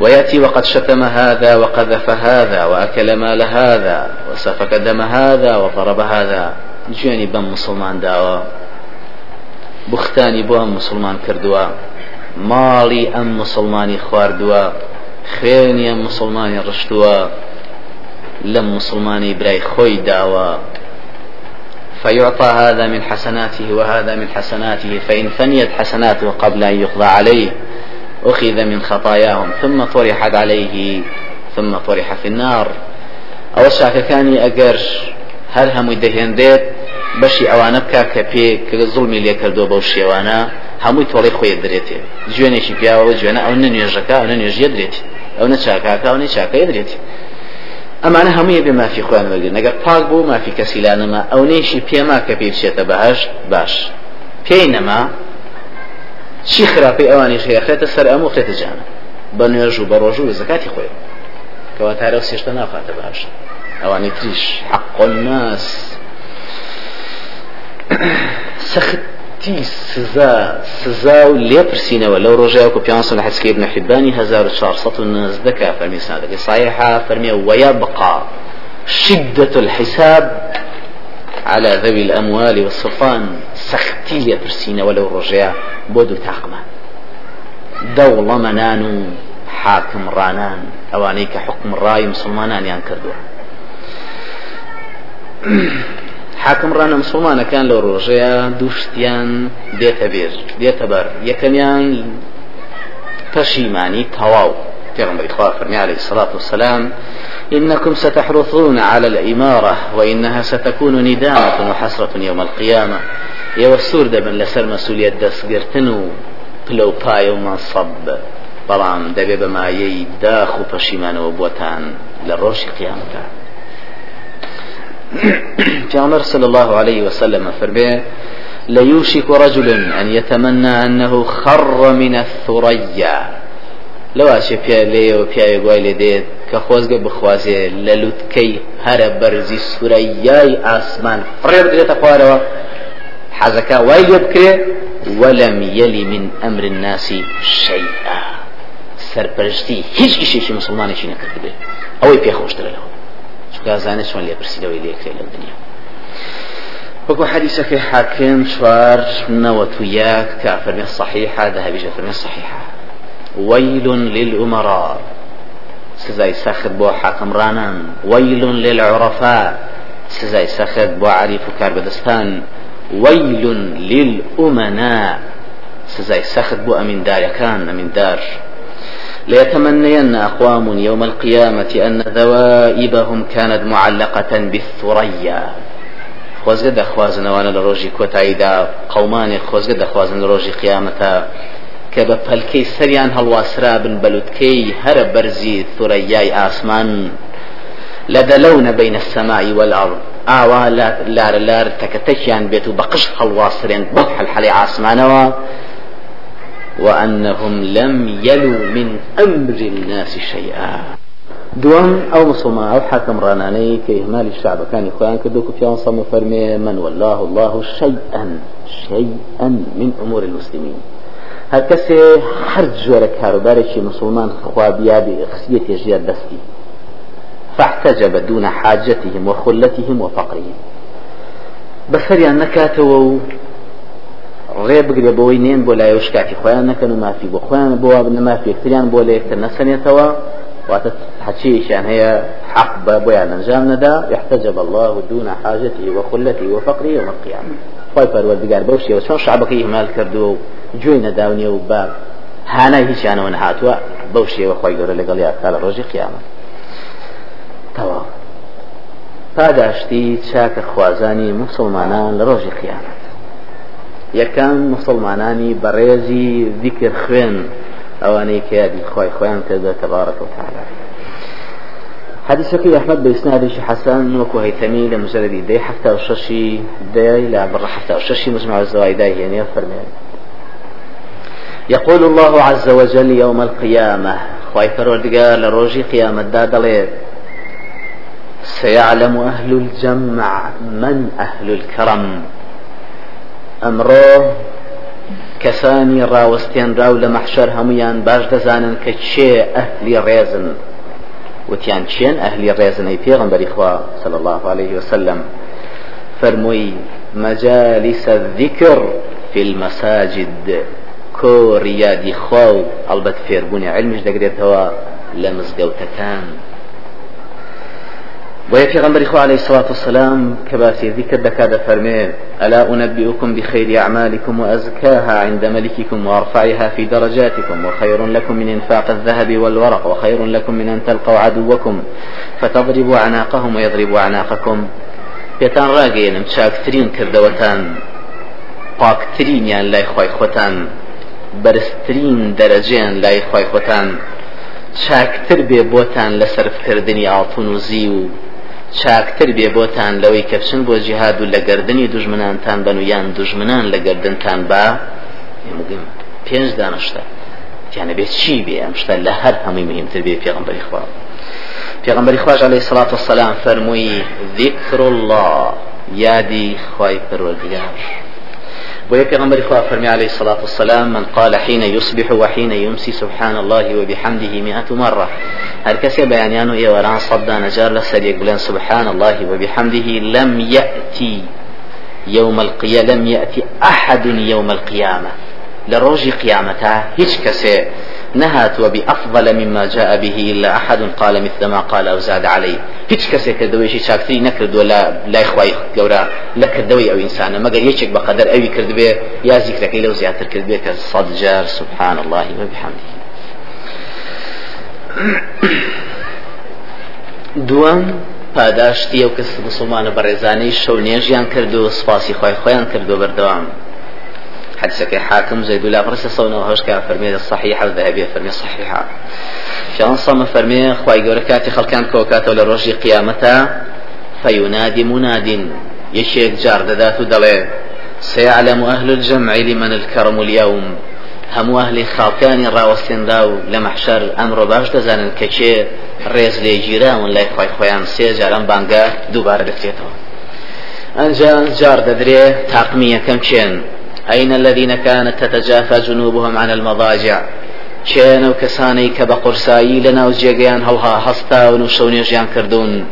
ويأتي وقد شتم هذا وقذف هذا وأكل مال هذا وسفك دم هذا وضرب هذا. جوێنی بەم مسلمان داوە بختانی بۆ مسلمان کردووە ماڵی ئەم مسلمانی خواردووە خوێنی ئەم مسلمانی ڕشتووە لەم مسلمانی برای خۆی داوە فيعطى هذا من حسناته وهذا من حسناته فإن فنيت حسناته قبل أن يقضى عليه أخذ من خطاياهم ثم طرحت عليه ثم طرح في النار. أو شاككاني أجر هل هم دهێندێت بەشی ئەوانە بکە کە پێ کە زڵمی لێ کردو بەو شێوانە هەمووی تۆڵی خۆی درێتێ جوێنێکی پیاوە جوێنە ئەو نەنوێژەکە ئەو نەنوێژیە درێت ئەو نە چاکاکە ئەو نە چاکەیە درێت ئەمانە هەمووی بێ مافی خۆیان وەرگن نەگەر پاک بوو مافی کەسیلانەمە ئەو نێشی پێما کە پێ بچێتە بەهشت باش. پێی نەما چی خراپەی ئەوانی خێخێتە سەر ئەموو خێتە جانە بە نوێژ و بە ڕۆژ و زکاتی خۆی. کەوا تارە سێشتە ناخاتە باشە ئەوانی تریش. حق الناس. سەختی سزا سزا و لێپرسینەوە لەو ڕۆژەیە پیانسە لە حەسکی ابن حبانی 1490 کا فەرمی سادەکە صحيحة فەرمی ويبقى شدة الحساب على ذوي الأموال والسلطان سختي لێپرسینەوە ولو ڕۆژەیە بۆ دوو تاقمە. دەوڵەمەنان و حاکم ڕانان ئەوانەی کە حکم ڕای مسلمانانیان کردووە. حاکم ڕانە مسلمانەکان لەو ڕۆژەیە دووشتیان دێتە بێر دێتە بەر. یەکەمیان پەشیمانی تەواو. پیغمبر إخوة فرمي عليه الصلاة والسلام إنكم ستحرثون على الإمارة وإنها ستكون ندامة وحسرة يوم القيامة. يوسور دبن لسر مسؤولية دس قرتنو بلو باي ومنصب بەڵام دەبێ بەمایەی داخ و پەشیمانەوە بۆتان لە قیامەکە پیامبر صلى الله عليه وسلم فرمي ليوشك رجل أن يتمنى أنه خر من الثريا. لو أشي بيا لي وبيا يقول لي ديت كخوزق بخوازي للوتكي هر برزي سورياي آسمان. فرير ديت أخواروا حزكا وايل يبكي ولم يلي من أمر الناس شيئا سرپرشتی هیچ ئیشێکی مسلمانێکی نەکردبێ ئەوەی پێخۆشترە لەوە چکازانێت چۆن لێپرسیدەوەی لێکرێ لەو دنیا. وەکو حديثك حاكم شوار نوت وياك كافر من الصحيحة ذهبي جفر من الصحيحة ويل للأمراء. سزاي سخد بو حاكم رانان. ويل للعرفاء. سزاي سخد بو عريف كار بدستان ويل للأمناء. سزاي سخد بو أمين دار كان أمين دار. ليتمنين أقوام يوم القيامة أن ذوائبهم كانت معلقة بالثريا. خۆزگە دەخوازنەوانە لە ڕۆژی کۆتاییدا قەمانی خۆزگە دەخوازن لە ڕۆژی قیامەتە کە بە پەلکەی سەریان هەڵواسرا بن بەلوتکەی هەرە بەرزی ثورەیای ئاسمان. لدلون بين السماء والأرض. ئاوا لار لار تەکەتەکیان بێت و بەقش هەڵواسرێن بەو حەلحەلی ئاسمانەوە. وأنهم لم يلوا من أمر الناس شيئا. دوام أو مسلمان أو حاكم راناني كإهمال الشعب كان إخوان كدوك في أنصم فرمي من والله الله شيئا شيئا من أمور المسلمين. هر کسی هر جور کاروبارێکی مسلمان خوابیا بخسية جياد دستي فاحتجب دون حاجتهم وخلتهم وفقرهم بەسەریان نەکاتەوە ڕێ بگرێ بەوەی نێن بۆ لای شکاتی خۆیان نەکەن و مافی بۆ خۆیان بۆ بنە مافی یەکتریان بۆ لە یەکتر نەسەنێتەوە. واتە حچيشان هي حق بويا نجام ندا يحتجب الله دون حاجته وخلته وفقره يوم خۆی پەروەردگار بەو شێوە چۆن شعبەکەی ئیمال کردووە و جوێی نەداونێ و بە هانای هیچیانەوە نەهاتووە بەو شێوە خۆی گەورە لەگەڵ یاکا لە ڕۆژی قیامەت. تەواو. پاداشتی چاکە خوازانی مسلمانان لە ڕۆژی قیامەت. یەکان مسلمانانی بەڕێزی ذیکر خوێن ئەوانەی کە یادی خۆی خۆیان کردە تەبارەت و تعالی حديثك أحمد بإسناد حسن وكو هيثمي لمجرد دي حتى وششي دي لا بر حتى وششي مجمع الزوايد يعني فرمي يقول الله عز وجل يوم القيامة خواي فرودقار لروجي قيامة دادلي سيعلم أهل الجمع من أهل الكرم. ئەمڕۆ کەسانی ڕاوەستێنرا و لە مەحشەر هەمویان باش کە چێ ئەهلی ڕێزن وتیان چێن ئەهلی ڕێزنەی پێغمبەری خوا صلى الله عليه وسلم فەرمووی مجالس الذكر في المساجد. كور يادي خواو البت فێربوونی علمش دەگرێتەوە لە ويا في غنبري خو عليه الصلاة والسلام كباسي ذكر دكاد فرمي ألا أنبئكم بخير أعمالكم وأزكاها عند ملككم وأرفعها في درجاتكم وخير لكم من إنفاق الذهب والورق وخير لكم من أن تلقوا عدوكم فتضربوا أعناقهم ويضربوا أعناقكم پێتان ڕاگەێنم چاکترین کردەوەتان پاکترینیان لای خۆی خۆتان بەرزترین دەرەجیان لای خۆی خۆتان چاکتر بێ بۆتان لە سرفکردنی ئاڵتون و زی و چاکتر بێ بۆتان لەوەی کە بچن بۆ جیهاد و لە گردنی دوژمنانتان بن و یان دوژمنان لە گردنتان با مگەم پێنج دانشتا تیانە بێت چی بێ؟ ئەم شتە لە هەر هەمووی مهمتر بێ پێغمبەری خوا. پێغمبەری خوش عليه الصلاة والسلام فەرمووی ذكر الله يادي خواي پروردگار ويا پیغمبر خواه فرمي عليه الصلاة والسلام من قال حين يصبح وحين يمسي سبحان الله وبحمده مئة مرة. هر كسي بيانيانو إيه وران صدا نجار لسر بلان سبحان الله وبحمده لم يأتي يوم القيامة لم يأتي أحد يوم القيامة لروج قيامتها هيش كسي نهات وبأفضل مما جاء به إلا أحد قال مثل ما قال أو زاد عليه هیچ کەسێک کە دەوێشی چاکتری نەکردووە لە لای خی گەورە لە کردەوەی ئەو ئینسانە مەگەر یەکێک بەقدر ئەوی کردبێ یا زیکرەکەی لەو زیاتر کردبێ کە صد جار سبحان الله وبحمده دووەم پاداشتی ئەو کەس مسلمانە بەڕێزانەی شەو نێژیان کرد و سپاسی خۆی خۆیان کردو بەردەوام. حديثك حاكم زيد الله برس صونا وهوش كان فرمي الصحيحة الذهبية فرمي صحيحة شان صم فرمي خواي خلقان كوكات ولا رجي قيامتا فينادي مناد. يشيك جار ذات دلي. سيعلم أهل الجمع لمن الكرم اليوم. هەموو ئەهلی خاڵکانی ڕاوەستێندا و لە مەحشەر ئەمڕۆ باش کە چێ ڕێز لێ گیراون لای خۆی خۆیان سێ جاران بانگە دووبارە دەکرێتەوە ئەنجا جار دەدرێ تاقمی یەکەم چێن أين الذين كانت تتجافى جنوبهم عن المضاجع؟ چێن و کەسانەی کە بە قورسایی لە ناو جێگەیان هەڵها هەستاون و شەونێژیان کردوون؟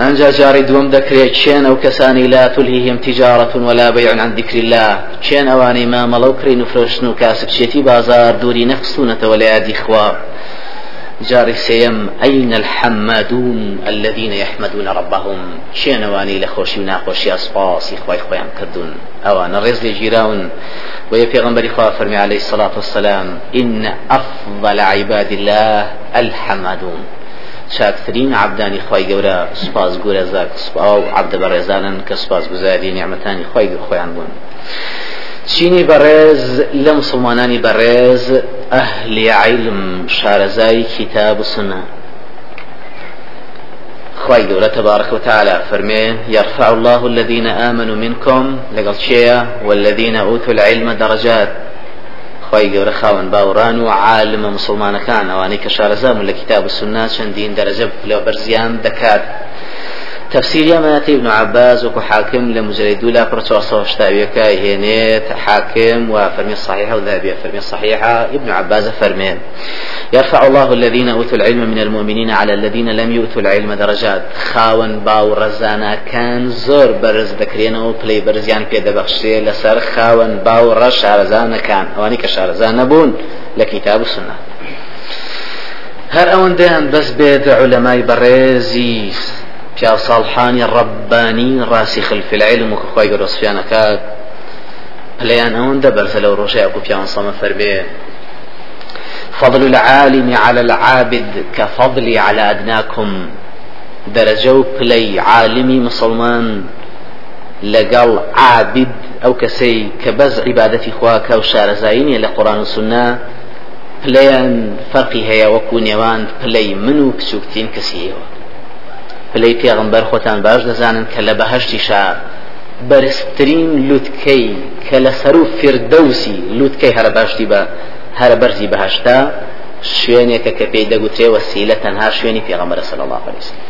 ئەنجا جاری دووەم دەکرێت چێن لا تلهیهم تجارة ولا بيع عن ذكر الله. چێن ئەوانەی مامەڵە و کڕین و فرۆشتن و کاسبچێتی بازار دووری نەخستونەتەوە لە یادی خوا. جاري سيم أين الحمادون الذين يحمدون ربهم؟ شينواني لخوشي وناخوشي أصفاصي خواي خويا كردون. أوانا رزل جيراون ويا في خواه فرمي عليه الصلاة والسلام إن أفضل عباد الله الحمادون. شاكترين عبداني خواي قورا سپاس قورا زاك أو عبد برزانا كسپاس گزاري نعمتاني خواي خويان بون چینی بەڕێز لە مسلمانانی ئەهلی عیلم شارەزای کتاب و سنە قولة تبارك وتعالى فرمي يرفع الله الذين آمنوا منكم لقل والذين أوتوا العلم درجات. خواهي قولة خاون باوران وعالم مسلمان كان واني كشارزام لكتاب السنة شندين درجة لو برزيان دكات. تفسير ما ابن عباس وكو حاكم لمجرد لا برتو شتاويك هينيت حاكم وفرمي الصحيحة وذهبية فرمي الصحيحة ابن عباس فرمي يرفع الله الذين أوتوا العلم من المؤمنين على الذين لم يؤتوا العلم درجات. خاون باو رزانا كان زور برز دكرين أو بلي برزيان في دبخشي لسر خاون باو رش رزانا كان واني كشارزان نبون لكتاب السنة هر ئەوەندەیان بەس بێت علەمای بەڕێزی پیا ساڵحانی ڕبانی ڕاسیخل في العلم و خۆی گەڕۆسفیانەکات پلیان ئەوەندە بەرزە لەو ڕۆژەیە کو پیان سەمە فەربێ فضل العالم على العابد كفضلي على أدناكم درجة بلي عالمي مسلمان لقال عابد أو كسي كبز عبادتي خواك أو شارزايني لقرآن والسنة بليان فرقي هي وكون يوان بلي منو بسوكتين كسيهوا پلەی پێغمبەر خۆتان باش دەزانن کە لە بەهشتیشا بەرزترین لوتکەی کە لە سەر و فردەوسی لوتکەی هەرە باشتی بە هەرە بەرزی بەهشتا شوێنێکە کە پێی دەگوترێ وەسیلە تەنها شوێنی صلی الله عليه وسلم.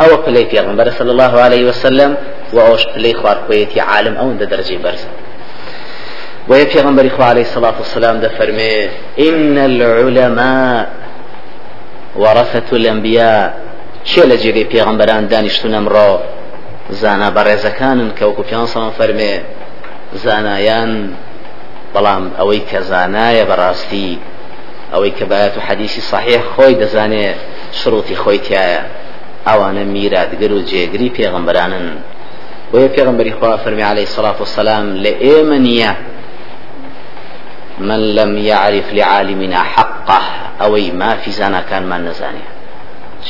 ئەوە پلەی پێغمبەر صلی الله عليه وسلم و ئەوش پلەی خواردخۆیەتی عالم ئەوەندە دەرجەی بەرزە وهي پیغمبر خو عليه الصلاة والسلام ده فرمي إن العلماء ورثة الأنبياء چێ لە جێگەی پێغمبەران دانیشتون زانا بەڕێزەکانن کە وەکو پیانسەڵم فەرمێ زانایان بەڵام ئەوەی کە زانایە بەڕاستی ئەوەی کە باەت و حەدیسی صحیح خۆی دەزانێ شروعی خۆی تایە. ئەوانە میراتگر و جێگری پێغمبەرانن بۆیە پێغمبەری خوا فەرمی عليه الصلاة والسلام لە ئێمە من لم يعرف لعالمنا حقه ئەوەی مافی زانەکانمان نەزانێت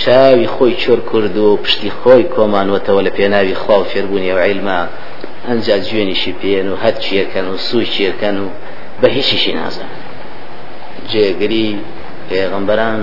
چاوی خۆی چۆر کرد و پشتی خۆی کۆمانوەتەوە لە پێناوی خوا و فێربوونی و عیلما. ئەنج جوێنیشی پێن و هەر چیەکەن و سوی چیەکەن و بە هیچیشی نازان جێگری پێغمبەران